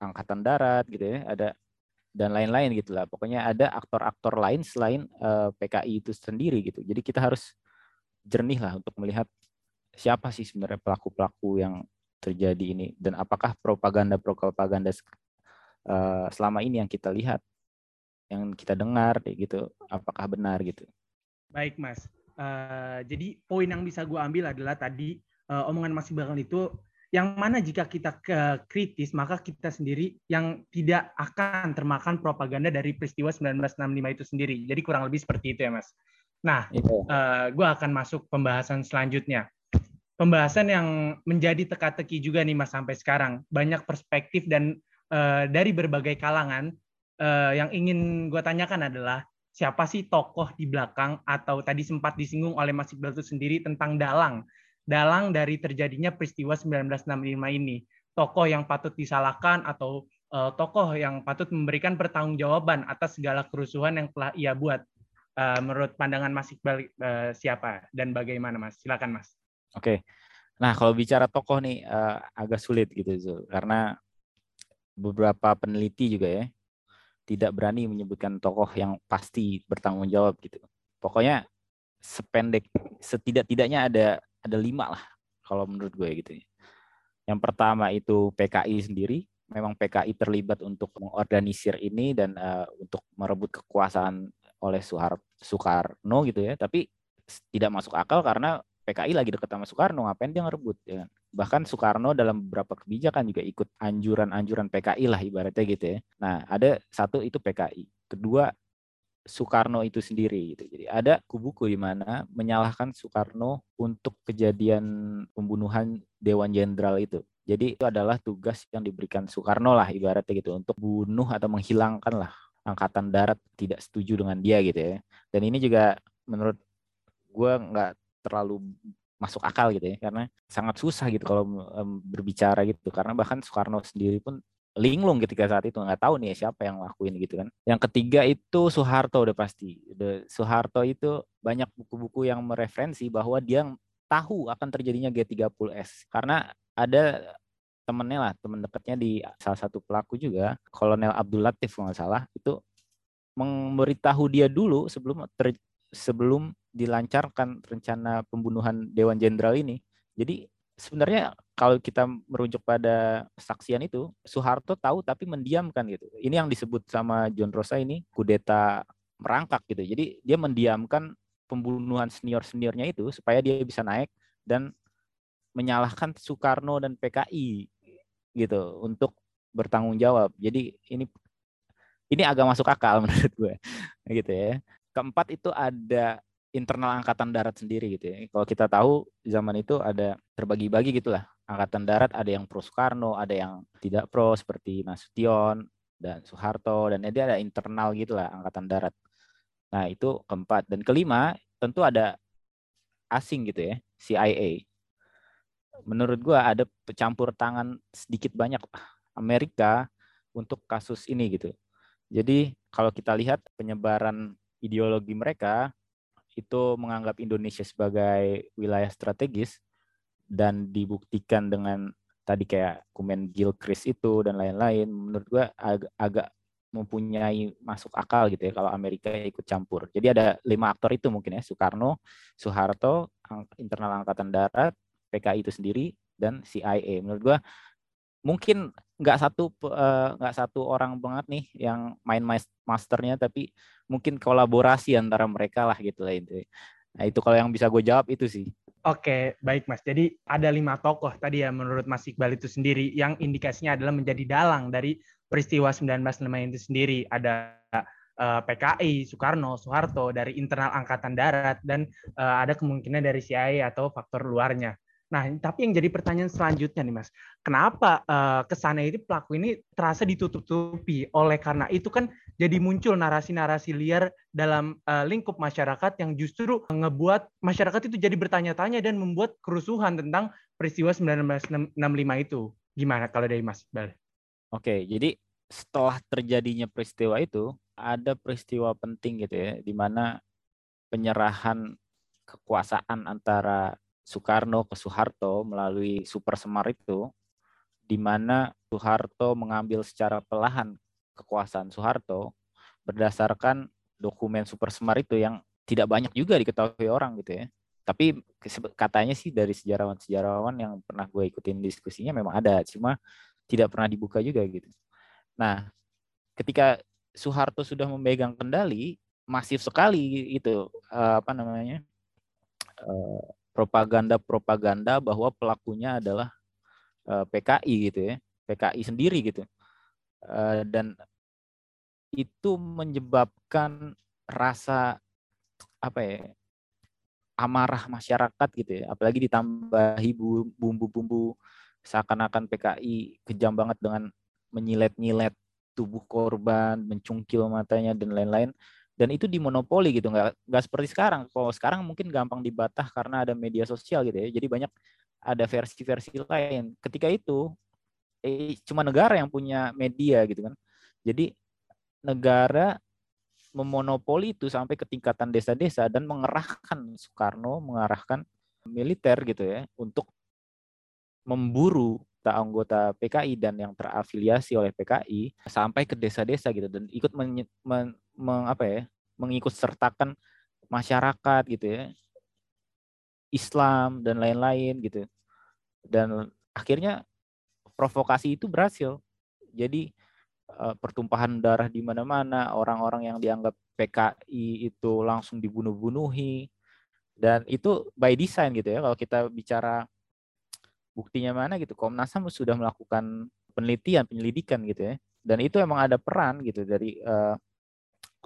Speaker 2: angkatan darat gitu ya, ada dan lain-lain gitu lah. Pokoknya ada aktor-aktor lain selain eh, PKI itu sendiri gitu. Jadi kita harus jernih lah untuk melihat siapa sih sebenarnya pelaku-pelaku yang terjadi ini dan apakah propaganda-propaganda uh, selama ini yang kita lihat, yang kita dengar kayak gitu, apakah benar gitu?
Speaker 1: Baik mas, uh, jadi poin yang bisa gue ambil adalah tadi uh, omongan Mas Iqbal itu yang mana jika kita ke kritis maka kita sendiri yang tidak akan termakan propaganda dari peristiwa 1965 itu sendiri. Jadi kurang lebih seperti itu ya mas. Nah, uh, gue akan masuk pembahasan selanjutnya pembahasan yang menjadi teka-teki juga nih Mas sampai sekarang. Banyak perspektif dan uh, dari berbagai kalangan uh, yang ingin gue tanyakan adalah siapa sih tokoh di belakang atau tadi sempat disinggung oleh Mas Iqbal itu sendiri tentang dalang. Dalang dari terjadinya peristiwa 1965 ini. Tokoh yang patut disalahkan atau uh, tokoh yang patut memberikan pertanggungjawaban atas segala kerusuhan yang telah ia buat. Uh, menurut pandangan Mas Iqbal uh, siapa dan bagaimana Mas? Silakan Mas.
Speaker 2: Oke. Nah, kalau bicara tokoh nih uh, agak sulit gitu Zul, karena beberapa peneliti juga ya tidak berani menyebutkan tokoh yang pasti bertanggung jawab gitu. Pokoknya sependek setidak-tidaknya ada ada lima lah kalau menurut gue gitu ya. Yang pertama itu PKI sendiri, memang PKI terlibat untuk mengorganisir ini dan uh, untuk merebut kekuasaan oleh Soekarno gitu ya, tapi tidak masuk akal karena PKI lagi dekat sama Soekarno, ngapain dia ngerebut? Ya. Kan? Bahkan Soekarno dalam beberapa kebijakan juga ikut anjuran-anjuran PKI lah ibaratnya gitu ya. Nah, ada satu itu PKI. Kedua, Soekarno itu sendiri gitu. Jadi ada kubuku di mana menyalahkan Soekarno untuk kejadian pembunuhan Dewan Jenderal itu. Jadi itu adalah tugas yang diberikan Soekarno lah ibaratnya gitu untuk bunuh atau menghilangkan lah angkatan darat tidak setuju dengan dia gitu ya. Dan ini juga menurut gue nggak terlalu masuk akal gitu ya karena sangat susah gitu kalau um, berbicara gitu karena bahkan Soekarno sendiri pun linglung ketika saat itu nggak tahu nih siapa yang lakuin gitu kan. Yang ketiga itu Soeharto udah pasti. The, Soeharto itu banyak buku-buku yang mereferensi bahwa dia tahu akan terjadinya G30S karena ada temennya lah teman dekatnya di salah satu pelaku juga Kolonel Abdul Latif kalau nggak salah itu memberitahu dia dulu sebelum sebelum dilancarkan rencana pembunuhan Dewan Jenderal ini. Jadi sebenarnya kalau kita merujuk pada saksian itu, Soeharto tahu tapi mendiamkan gitu. Ini yang disebut sama John Rosa ini kudeta merangkak gitu. Jadi dia mendiamkan pembunuhan senior-seniornya itu supaya dia bisa naik dan menyalahkan Soekarno dan PKI gitu untuk bertanggung jawab. Jadi ini ini agak masuk akal menurut gue gitu ya. Keempat itu ada internal angkatan darat sendiri gitu ya. Kalau kita tahu zaman itu ada terbagi-bagi gitulah. Angkatan darat ada yang pro Soekarno, ada yang tidak pro seperti Nasution, dan Soeharto dan dia ada internal gitulah angkatan darat. Nah, itu keempat dan kelima tentu ada asing gitu ya, CIA. Menurut gua ada pecampur tangan sedikit banyak Amerika untuk kasus ini gitu. Jadi kalau kita lihat penyebaran ideologi mereka itu menganggap Indonesia sebagai wilayah strategis dan dibuktikan dengan tadi kayak Kumen Gilchrist itu dan lain-lain menurut gua ag agak mempunyai masuk akal gitu ya kalau Amerika ikut campur. Jadi ada lima aktor itu mungkin ya Soekarno, Soeharto, internal angkatan darat, PKI itu sendiri dan CIA. Menurut gua mungkin nggak satu eh, nggak uh, satu orang banget nih yang main masternya tapi mungkin kolaborasi antara mereka lah gitu lah itu nah itu kalau yang bisa gue jawab itu sih
Speaker 1: Oke, baik Mas. Jadi ada lima tokoh tadi ya menurut Mas Iqbal itu sendiri yang indikasinya adalah menjadi dalang dari peristiwa 1965 itu sendiri. Ada eh, PKI, Soekarno, Soeharto dari internal angkatan darat dan uh, ada kemungkinan dari CIA atau faktor luarnya. Nah, tapi yang jadi pertanyaan selanjutnya nih, Mas, kenapa uh, kesannya ini pelaku ini terasa ditutup-tutupi? Oleh karena itu kan jadi muncul narasi-narasi liar dalam uh, lingkup masyarakat yang justru ngebuat masyarakat itu jadi bertanya-tanya dan membuat kerusuhan tentang peristiwa 1965 itu. Gimana kalau dari Mas Bal?
Speaker 2: Oke, jadi setelah terjadinya peristiwa itu, ada peristiwa penting gitu ya, di mana penyerahan kekuasaan antara Soekarno ke Soeharto melalui Super Semar itu, di mana Soeharto mengambil secara pelahan kekuasaan Soeharto berdasarkan dokumen Super Semar itu yang tidak banyak juga diketahui orang gitu ya. Tapi katanya sih dari sejarawan-sejarawan yang pernah gue ikutin diskusinya memang ada, cuma tidak pernah dibuka juga gitu. Nah, ketika Soeharto sudah memegang kendali, masif sekali itu uh, apa namanya uh, propaganda-propaganda bahwa pelakunya adalah eh, PKI gitu ya, PKI sendiri gitu. Uh, dan itu menyebabkan rasa apa ya amarah masyarakat gitu ya apalagi ditambahi bumbu-bumbu seakan-akan PKI kejam banget dengan menyilet-nyilet tubuh korban mencungkil matanya dan lain-lain dan itu dimonopoli gitu nggak nggak seperti sekarang. Kalau sekarang mungkin gampang dibatah karena ada media sosial gitu ya. Jadi banyak ada versi-versi lain. Ketika itu eh, cuma negara yang punya media gitu kan. Jadi negara memonopoli itu sampai ke tingkatan desa-desa dan mengerahkan Soekarno mengarahkan militer gitu ya untuk memburu anggota PKI dan yang terafiliasi oleh PKI sampai ke desa-desa gitu dan ikut men, men, meng, apa ya mengikut sertakan masyarakat gitu ya. Islam dan lain-lain gitu. Dan akhirnya provokasi itu berhasil. Jadi eh, pertumpahan darah di mana-mana orang-orang yang dianggap PKI itu langsung dibunuh-bunuhi. Dan itu by design gitu ya kalau kita bicara buktinya mana gitu Komnas HAM sudah melakukan penelitian penyelidikan gitu ya. Dan itu emang ada peran gitu dari uh,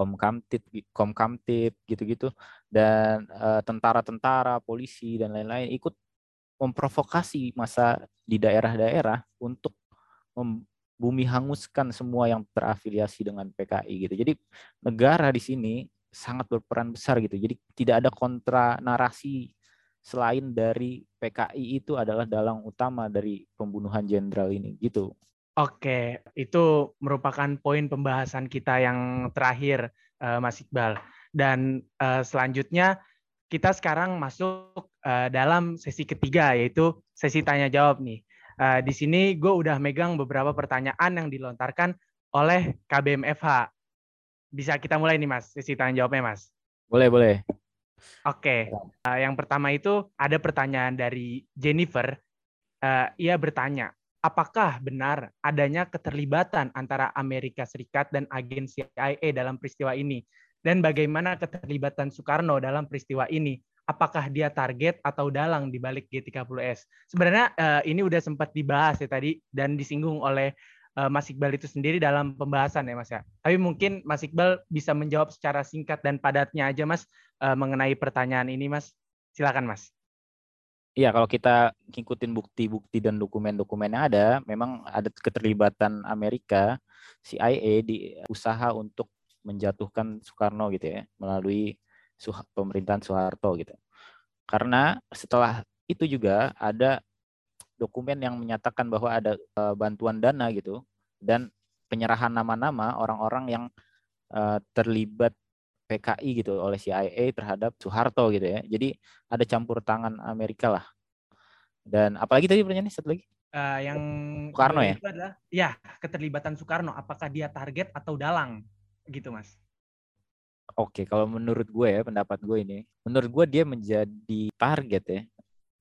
Speaker 2: Komkamtib, Komkamtib gitu-gitu dan tentara tentara-tentara, polisi dan lain-lain ikut memprovokasi masa di daerah-daerah untuk bumi hanguskan semua yang terafiliasi dengan PKI gitu. Jadi negara di sini sangat berperan besar gitu. Jadi tidak ada kontra narasi selain dari PKI itu adalah dalang utama dari pembunuhan jenderal ini gitu.
Speaker 1: Oke, itu merupakan poin pembahasan kita yang terakhir, uh, Mas Iqbal. Dan uh, selanjutnya kita sekarang masuk uh, dalam sesi ketiga, yaitu sesi tanya jawab nih. Uh, di sini gue udah megang beberapa pertanyaan yang dilontarkan oleh KBMFH. Bisa kita mulai nih, Mas, sesi tanya jawabnya, Mas.
Speaker 2: Boleh, boleh.
Speaker 1: Oke, uh, yang pertama itu ada pertanyaan dari Jennifer. Uh, ia bertanya, apakah benar adanya keterlibatan antara Amerika Serikat dan agen CIA dalam peristiwa ini? Dan bagaimana keterlibatan Soekarno dalam peristiwa ini? Apakah dia target atau dalang di balik G30S? Sebenarnya uh, ini udah sempat dibahas ya tadi dan disinggung oleh uh, Mas Iqbal itu sendiri dalam pembahasan ya Mas ya. Tapi mungkin Mas Iqbal bisa menjawab secara singkat dan padatnya aja Mas uh, mengenai pertanyaan ini Mas. Silakan Mas.
Speaker 2: Iya, kalau kita ngikutin bukti-bukti dan dokumen-dokumen yang ada, memang ada keterlibatan Amerika CIA di usaha untuk menjatuhkan Soekarno gitu ya melalui pemerintahan Soeharto gitu. Karena setelah itu juga ada dokumen yang menyatakan bahwa ada uh, bantuan dana gitu dan penyerahan nama-nama orang-orang yang uh, terlibat PKI gitu oleh CIA terhadap Soeharto gitu ya. Jadi ada campur tangan Amerika lah. Dan apalagi tadi pertanyaannya satu lagi?
Speaker 1: Uh, yang
Speaker 2: Soekarno ya?
Speaker 1: Adalah ya keterlibatan Soekarno. Apakah dia target atau dalang gitu mas?
Speaker 2: Oke, kalau menurut gue ya pendapat gue ini, menurut gue dia menjadi target ya,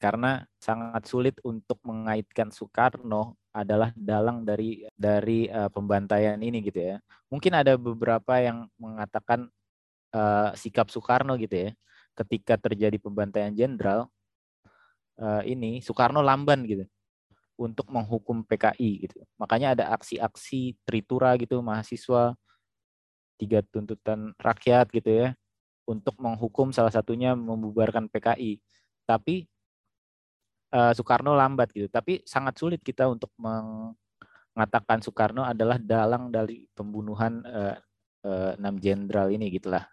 Speaker 2: karena sangat sulit untuk mengaitkan Soekarno adalah dalang dari dari uh, pembantaian ini gitu ya. Mungkin ada beberapa yang mengatakan uh, sikap Soekarno gitu ya, ketika terjadi pembantaian jenderal uh, ini Soekarno lamban gitu untuk menghukum PKI gitu. Makanya ada aksi-aksi tritura gitu mahasiswa tiga tuntutan rakyat gitu ya untuk menghukum salah satunya membubarkan PKI. Tapi uh, Soekarno lambat gitu. Tapi sangat sulit kita untuk mengatakan Soekarno adalah dalang dari pembunuhan uh, uh, enam jenderal ini gitulah.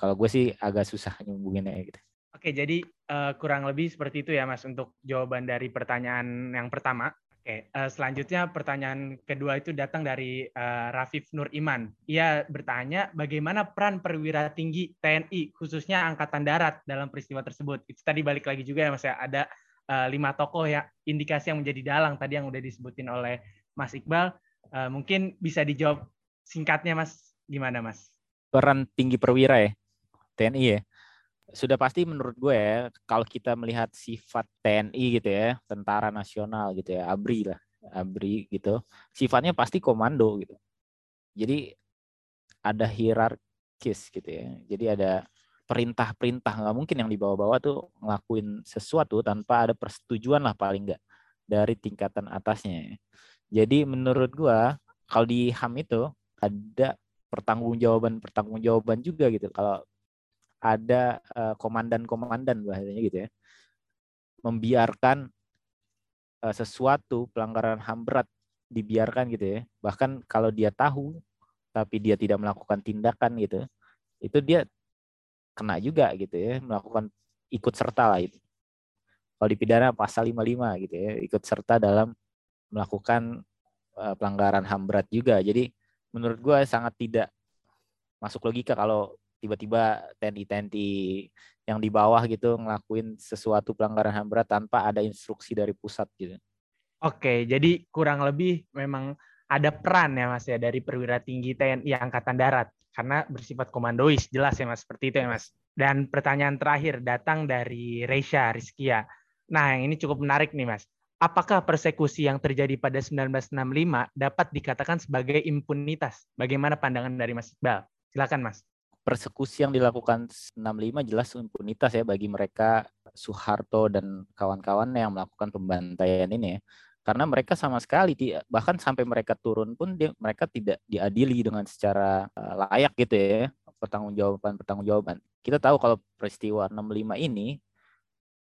Speaker 2: Kalau gue sih agak susah nyambunginnya gitu.
Speaker 1: Oke, jadi uh, kurang lebih seperti itu ya Mas untuk jawaban dari pertanyaan yang pertama. Oke, uh, selanjutnya pertanyaan kedua itu datang dari uh, Rafif Nur Iman. Ia bertanya bagaimana peran perwira tinggi TNI khususnya Angkatan Darat dalam peristiwa tersebut. Itu tadi balik lagi juga ya Mas ya, ada uh, lima tokoh ya indikasi yang menjadi dalang tadi yang udah disebutin oleh Mas Iqbal. Uh, mungkin bisa dijawab singkatnya Mas, gimana Mas?
Speaker 2: Peran tinggi perwira ya, TNI ya. Sudah pasti menurut gue ya kalau kita melihat sifat TNI gitu ya tentara nasional gitu ya ABRI lah ABRI gitu sifatnya pasti komando gitu. Jadi ada hierarkis gitu ya. Jadi ada perintah-perintah nggak mungkin yang dibawa-bawa tuh ngelakuin sesuatu tanpa ada persetujuan lah paling nggak dari tingkatan atasnya. Jadi menurut gue kalau di HAM itu ada pertanggungjawaban pertanggungjawaban juga gitu. Kalau ada komandan-komandan uh, bahasanya gitu ya membiarkan uh, sesuatu pelanggaran HAM berat dibiarkan gitu ya. Bahkan kalau dia tahu tapi dia tidak melakukan tindakan gitu itu dia kena juga gitu ya melakukan ikut serta lah itu. Kalau dipidana pasal 55 gitu ya ikut serta dalam melakukan uh, pelanggaran HAM berat juga. Jadi menurut gue sangat tidak masuk logika kalau tiba-tiba TNI-TNI yang di bawah gitu ngelakuin sesuatu pelanggaran HAM berat tanpa ada instruksi dari pusat gitu.
Speaker 1: Oke, jadi kurang lebih memang ada peran ya Mas ya dari perwira tinggi TNI Angkatan Darat karena bersifat komandois jelas ya Mas seperti itu ya Mas. Dan pertanyaan terakhir datang dari Reisha Rizkia. Nah, yang ini cukup menarik nih Mas. Apakah persekusi yang terjadi pada 1965 dapat dikatakan sebagai impunitas? Bagaimana pandangan dari Mas Iqbal? Silakan Mas
Speaker 2: persekusi yang dilakukan 65 jelas impunitas ya bagi mereka Soeharto dan kawan-kawan yang melakukan pembantaian ini ya. Karena mereka sama sekali bahkan sampai mereka turun pun dia, mereka tidak diadili dengan secara uh, layak gitu ya, pertanggungjawaban pertanggungjawaban. Kita tahu kalau peristiwa 65 ini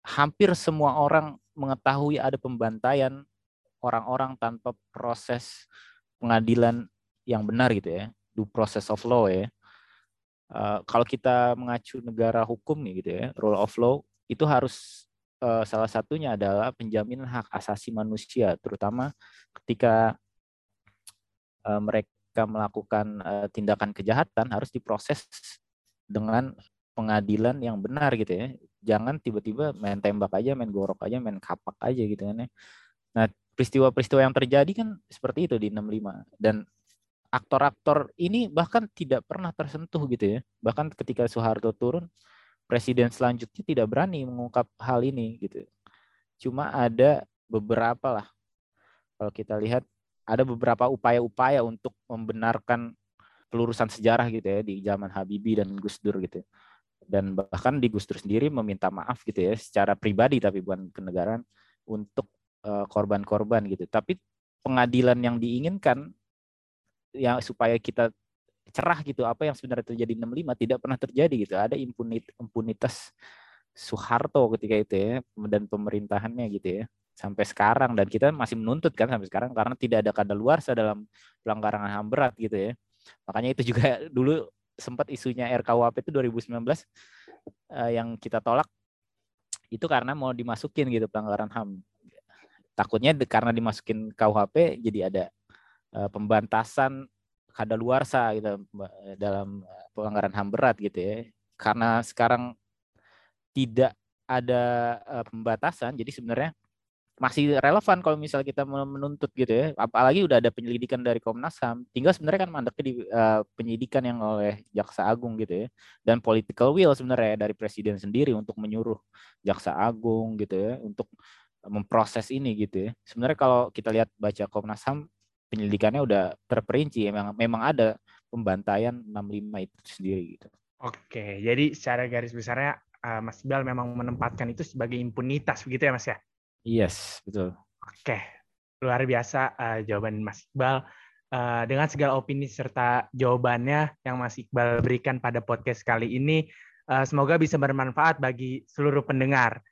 Speaker 2: hampir semua orang mengetahui ada pembantaian orang-orang tanpa proses pengadilan yang benar gitu ya, due process of law ya uh, kalau kita mengacu negara hukum nih gitu ya, rule of law itu harus uh, salah satunya adalah penjaminan hak asasi manusia, terutama ketika uh, mereka melakukan uh, tindakan kejahatan harus diproses dengan pengadilan yang benar gitu ya. Jangan tiba-tiba main tembak aja, main gorok aja, main kapak aja gitu kan ya. Nah, peristiwa-peristiwa yang terjadi kan seperti itu di 65 dan aktor-aktor ini bahkan tidak pernah tersentuh gitu ya. Bahkan ketika Soeharto turun, presiden selanjutnya tidak berani mengungkap hal ini gitu. Cuma ada beberapa lah. Kalau kita lihat ada beberapa upaya-upaya untuk membenarkan pelurusan sejarah gitu ya di zaman Habibie dan Gus Dur gitu. Dan bahkan di Gus Dur sendiri meminta maaf gitu ya secara pribadi tapi bukan kenegaraan untuk eh, korban-korban gitu. Tapi pengadilan yang diinginkan yang supaya kita cerah gitu apa yang sebenarnya terjadi 65 tidak pernah terjadi gitu ada impunit impunitas Soeharto ketika itu ya dan pemerintahannya gitu ya sampai sekarang dan kita masih menuntut kan sampai sekarang karena tidak ada kadaluarsa dalam pelanggaran HAM berat gitu ya. Makanya itu juga dulu sempat isunya RKUHP itu 2019 uh, yang kita tolak itu karena mau dimasukin gitu pelanggaran HAM. Takutnya karena dimasukin KUHP jadi ada pembantasan kadaluarsa gitu dalam pelanggaran HAM berat gitu ya. Karena sekarang tidak ada pembatasan jadi sebenarnya masih relevan kalau misalnya kita menuntut gitu ya. Apalagi udah ada penyelidikan dari Komnas HAM. Tinggal sebenarnya kan mandeknya di uh, penyidikan yang oleh Jaksa Agung gitu ya. Dan political will sebenarnya dari presiden sendiri untuk menyuruh Jaksa Agung gitu ya untuk memproses ini gitu ya. Sebenarnya kalau kita lihat baca Komnas HAM penyelidikannya udah terperinci memang memang ada pembantaian 65 itu sendiri gitu.
Speaker 1: Oke, jadi secara garis besarnya uh, Mas Iqbal memang menempatkan itu sebagai impunitas begitu ya Mas ya?
Speaker 2: Yes, betul.
Speaker 1: Oke, luar biasa uh, jawaban Mas Iqbal. Uh, dengan segala opini serta jawabannya yang Mas Iqbal berikan pada podcast kali ini, uh, semoga bisa bermanfaat bagi seluruh pendengar.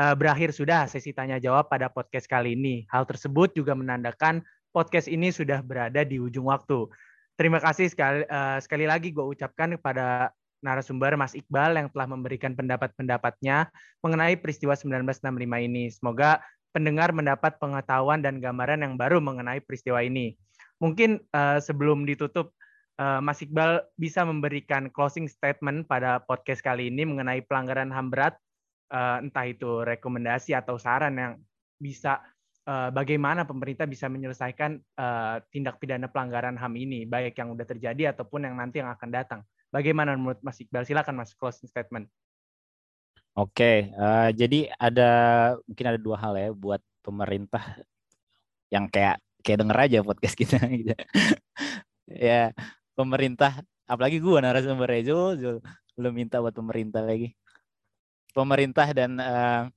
Speaker 1: Uh, berakhir sudah sesi tanya jawab pada podcast kali ini. Hal tersebut juga menandakan podcast ini sudah berada di ujung waktu. Terima kasih sekali, uh, sekali lagi gue ucapkan kepada narasumber Mas Iqbal yang telah memberikan pendapat-pendapatnya mengenai peristiwa 1965 ini. Semoga pendengar mendapat pengetahuan dan gambaran yang baru mengenai peristiwa ini. Mungkin uh, sebelum ditutup, uh, Mas Iqbal bisa memberikan closing statement pada podcast kali ini mengenai pelanggaran HAM berat, uh, entah itu rekomendasi atau saran yang bisa uh, bagaimana pemerintah bisa menyelesaikan uh, tindak pidana pelanggaran HAM ini, baik yang sudah terjadi ataupun yang nanti yang akan datang. Bagaimana menurut Mas Iqbal? Silakan Mas closing statement.
Speaker 2: Oke, uh, jadi ada mungkin ada dua hal ya buat pemerintah yang kayak kayak denger aja podcast kita gitu. ya, pemerintah apalagi gua narasumber Zul, Zul belum minta buat pemerintah lagi. Pemerintah dan uh,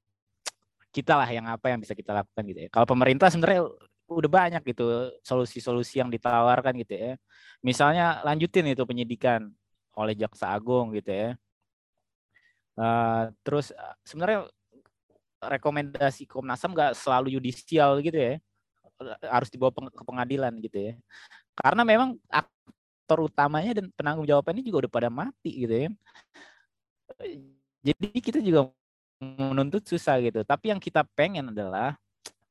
Speaker 2: kita lah yang apa yang bisa kita lakukan gitu ya. Kalau pemerintah sebenarnya udah banyak gitu solusi-solusi yang ditawarkan gitu ya. Misalnya lanjutin itu penyidikan oleh jaksa agung gitu ya. Uh, terus sebenarnya rekomendasi Komnas HAM nggak selalu yudisial gitu ya, harus dibawa ke pengadilan gitu ya. Karena memang aktor utamanya dan penanggung jawabannya juga udah pada mati gitu ya. Jadi kita juga menuntut susah gitu. Tapi yang kita pengen adalah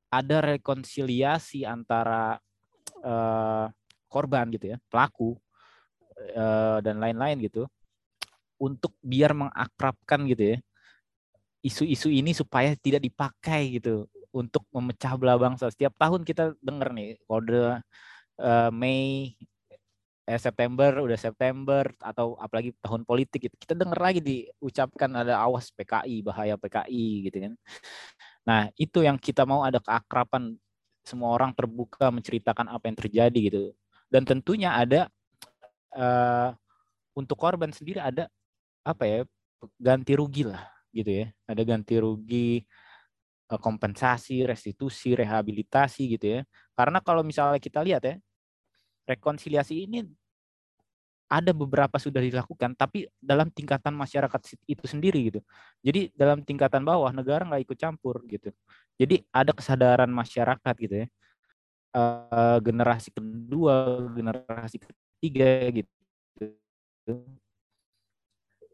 Speaker 2: ada rekonsiliasi antara uh, korban gitu ya, pelaku uh, dan lain-lain gitu untuk biar mengakrabkan gitu ya isu-isu ini supaya tidak dipakai gitu untuk memecah belah bangsa. Setiap tahun kita dengar nih kode uh, Mei eh, September udah September atau apalagi tahun politik gitu. Kita dengar lagi diucapkan ada awas PKI, bahaya PKI gitu kan. Nah, itu yang kita mau ada keakraban semua orang terbuka menceritakan apa yang terjadi gitu. Dan tentunya ada uh, untuk korban sendiri ada apa ya ganti rugi lah gitu ya ada ganti rugi uh, kompensasi restitusi rehabilitasi gitu ya karena kalau misalnya kita lihat ya rekonsiliasi ini ada beberapa sudah dilakukan tapi dalam tingkatan masyarakat itu sendiri gitu. Jadi dalam tingkatan bawah negara nggak ikut campur gitu. Jadi ada kesadaran masyarakat gitu ya. Uh, generasi kedua generasi tiga gitu.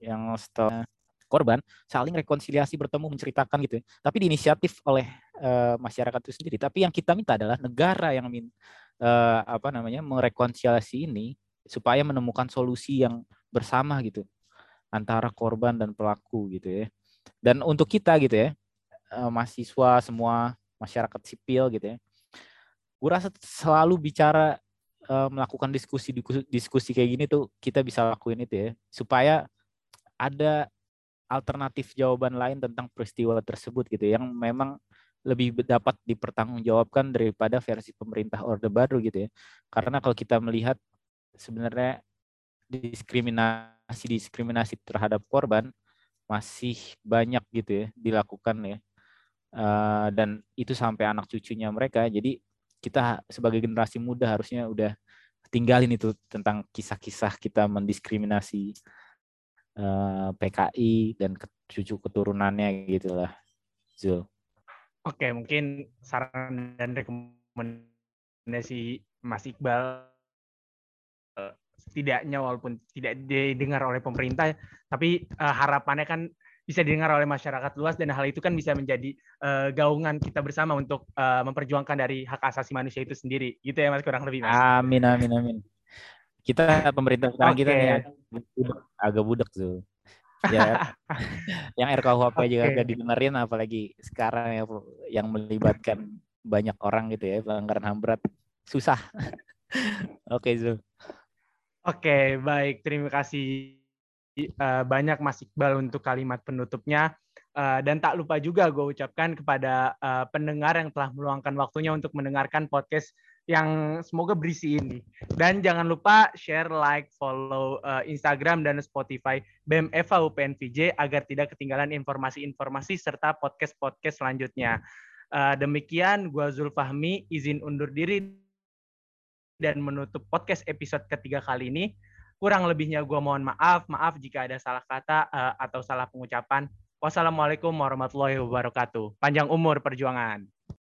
Speaker 2: Yang setelah korban saling rekonsiliasi bertemu menceritakan gitu ya. tapi diinisiatif oleh uh, masyarakat itu sendiri. Tapi yang kita minta adalah negara yang min, uh, apa namanya merekonsiliasi ini supaya menemukan solusi yang bersama gitu antara korban dan pelaku gitu ya. Dan untuk kita gitu ya uh, mahasiswa semua masyarakat sipil gitu ya gue rasa selalu bicara uh, melakukan diskusi diskusi kayak gini tuh kita bisa lakuin itu ya supaya ada alternatif jawaban lain tentang peristiwa tersebut gitu yang memang lebih dapat dipertanggungjawabkan daripada versi pemerintah Orde Baru gitu ya. Karena kalau kita melihat sebenarnya diskriminasi diskriminasi terhadap korban masih banyak gitu ya dilakukan ya. Uh, dan itu sampai anak cucunya mereka. Jadi kita sebagai generasi muda harusnya udah tinggalin itu tentang kisah-kisah kita mendiskriminasi eh, PKI dan cucu keturunannya gitulah Zul.
Speaker 1: Oke, mungkin saran dan rekomendasi Mas Iqbal uh, setidaknya walaupun tidak didengar oleh pemerintah, tapi uh, harapannya kan bisa didengar oleh masyarakat luas dan hal itu kan bisa menjadi uh, gaungan kita bersama untuk uh, memperjuangkan dari hak asasi manusia itu sendiri. Gitu ya Mas kurang lebih Mas.
Speaker 2: Amin amin amin. Kita pemerintah sekarang okay. kita nih agak budak, agak budak tuh. Ya, yang RKUHP okay. juga agak didengerin apalagi sekarang ya yang melibatkan banyak orang gitu ya pelanggaran HAM berat susah. Oke, okay, Zul.
Speaker 1: Oke, baik. Terima kasih uh, banyak Mas Iqbal untuk kalimat penutupnya. Uh, dan tak lupa juga gue ucapkan kepada uh, pendengar yang telah meluangkan waktunya untuk mendengarkan podcast yang semoga berisi ini. Dan jangan lupa share, like, follow uh, Instagram dan Spotify BEM Eva UPNVJ agar tidak ketinggalan informasi-informasi serta podcast-podcast selanjutnya. Uh, demikian, gue Zulfahmi izin undur diri dan menutup podcast episode ketiga kali ini. Kurang lebihnya gue mohon maaf, maaf jika ada salah kata uh, atau salah pengucapan. Wassalamualaikum warahmatullahi wabarakatuh. Panjang umur perjuangan.